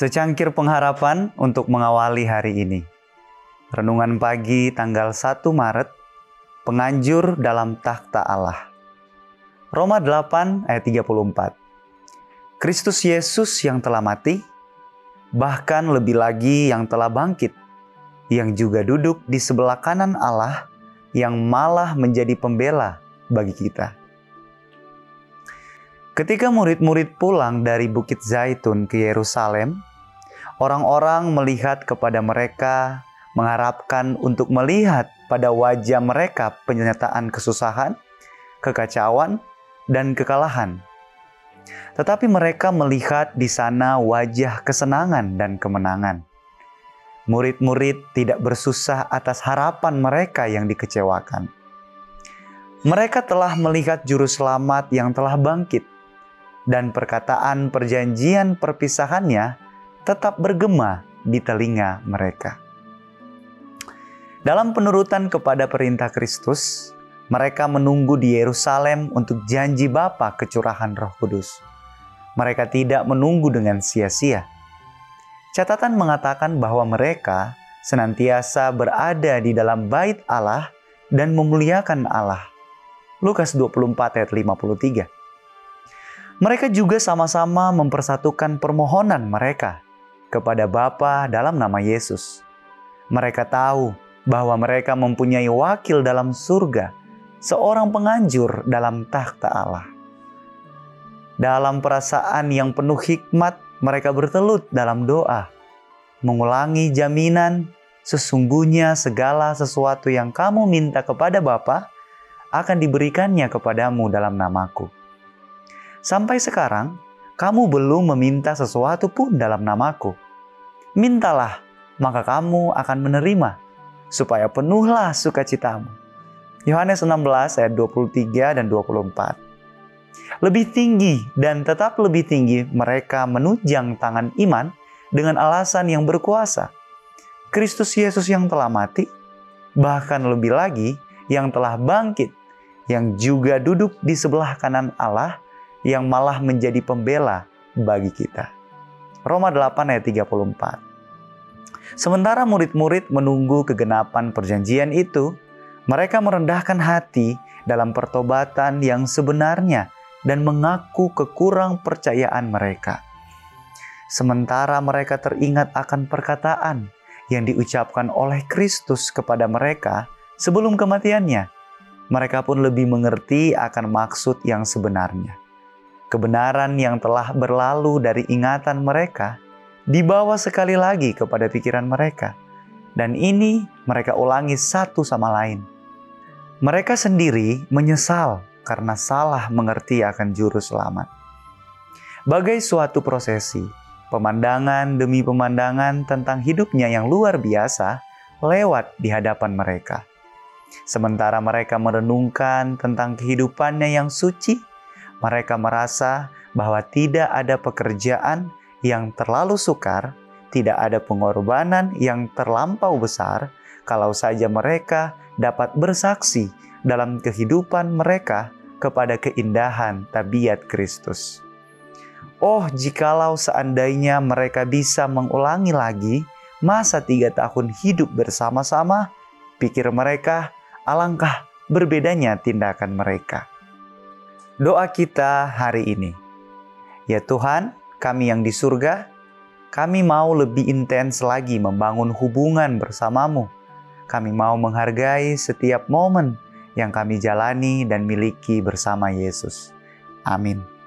Secangkir pengharapan untuk mengawali hari ini. Renungan pagi tanggal 1 Maret, penganjur dalam takhta Allah. Roma 8 ayat 34. Kristus Yesus yang telah mati, bahkan lebih lagi yang telah bangkit, yang juga duduk di sebelah kanan Allah, yang malah menjadi pembela bagi kita. Ketika murid-murid pulang dari Bukit Zaitun ke Yerusalem, orang-orang melihat kepada mereka, mengharapkan untuk melihat pada wajah mereka penyataan kesusahan, kekacauan, dan kekalahan. Tetapi mereka melihat di sana wajah kesenangan dan kemenangan. Murid-murid tidak bersusah atas harapan mereka yang dikecewakan. Mereka telah melihat juru selamat yang telah bangkit dan perkataan perjanjian perpisahannya tetap bergema di telinga mereka. Dalam penurutan kepada perintah Kristus, mereka menunggu di Yerusalem untuk janji Bapa kecurahan Roh Kudus. Mereka tidak menunggu dengan sia-sia. Catatan mengatakan bahwa mereka senantiasa berada di dalam bait Allah dan memuliakan Allah. Lukas 24 ayat 53. Mereka juga sama-sama mempersatukan permohonan mereka kepada Bapa dalam nama Yesus. Mereka tahu bahwa mereka mempunyai wakil dalam surga, seorang penganjur dalam takhta Allah. Dalam perasaan yang penuh hikmat, mereka bertelut dalam doa, mengulangi jaminan sesungguhnya segala sesuatu yang kamu minta kepada Bapa akan diberikannya kepadamu dalam namaku. Sampai sekarang, kamu belum meminta sesuatu pun dalam namaku. Mintalah, maka kamu akan menerima, supaya penuhlah sukacitamu. Yohanes 16 ayat 23 dan 24. Lebih tinggi dan tetap lebih tinggi mereka menunjang tangan iman dengan alasan yang berkuasa. Kristus Yesus yang telah mati, bahkan lebih lagi yang telah bangkit, yang juga duduk di sebelah kanan Allah, yang malah menjadi pembela bagi kita. Roma 8 ayat 34. Sementara murid-murid menunggu kegenapan perjanjian itu, mereka merendahkan hati dalam pertobatan yang sebenarnya dan mengaku kekurang percayaan mereka. Sementara mereka teringat akan perkataan yang diucapkan oleh Kristus kepada mereka sebelum kematiannya, mereka pun lebih mengerti akan maksud yang sebenarnya kebenaran yang telah berlalu dari ingatan mereka dibawa sekali lagi kepada pikiran mereka, dan ini mereka ulangi satu sama lain. Mereka sendiri menyesal karena salah mengerti akan Juru Selamat. Bagai suatu prosesi, pemandangan demi pemandangan tentang hidupnya yang luar biasa lewat di hadapan mereka. Sementara mereka merenungkan tentang kehidupannya yang suci mereka merasa bahwa tidak ada pekerjaan yang terlalu sukar, tidak ada pengorbanan yang terlampau besar, kalau saja mereka dapat bersaksi dalam kehidupan mereka kepada keindahan tabiat Kristus. Oh, jikalau seandainya mereka bisa mengulangi lagi masa tiga tahun hidup bersama-sama, pikir mereka alangkah berbedanya tindakan mereka doa kita hari ini. Ya Tuhan, kami yang di surga, kami mau lebih intens lagi membangun hubungan bersamamu. Kami mau menghargai setiap momen yang kami jalani dan miliki bersama Yesus. Amin.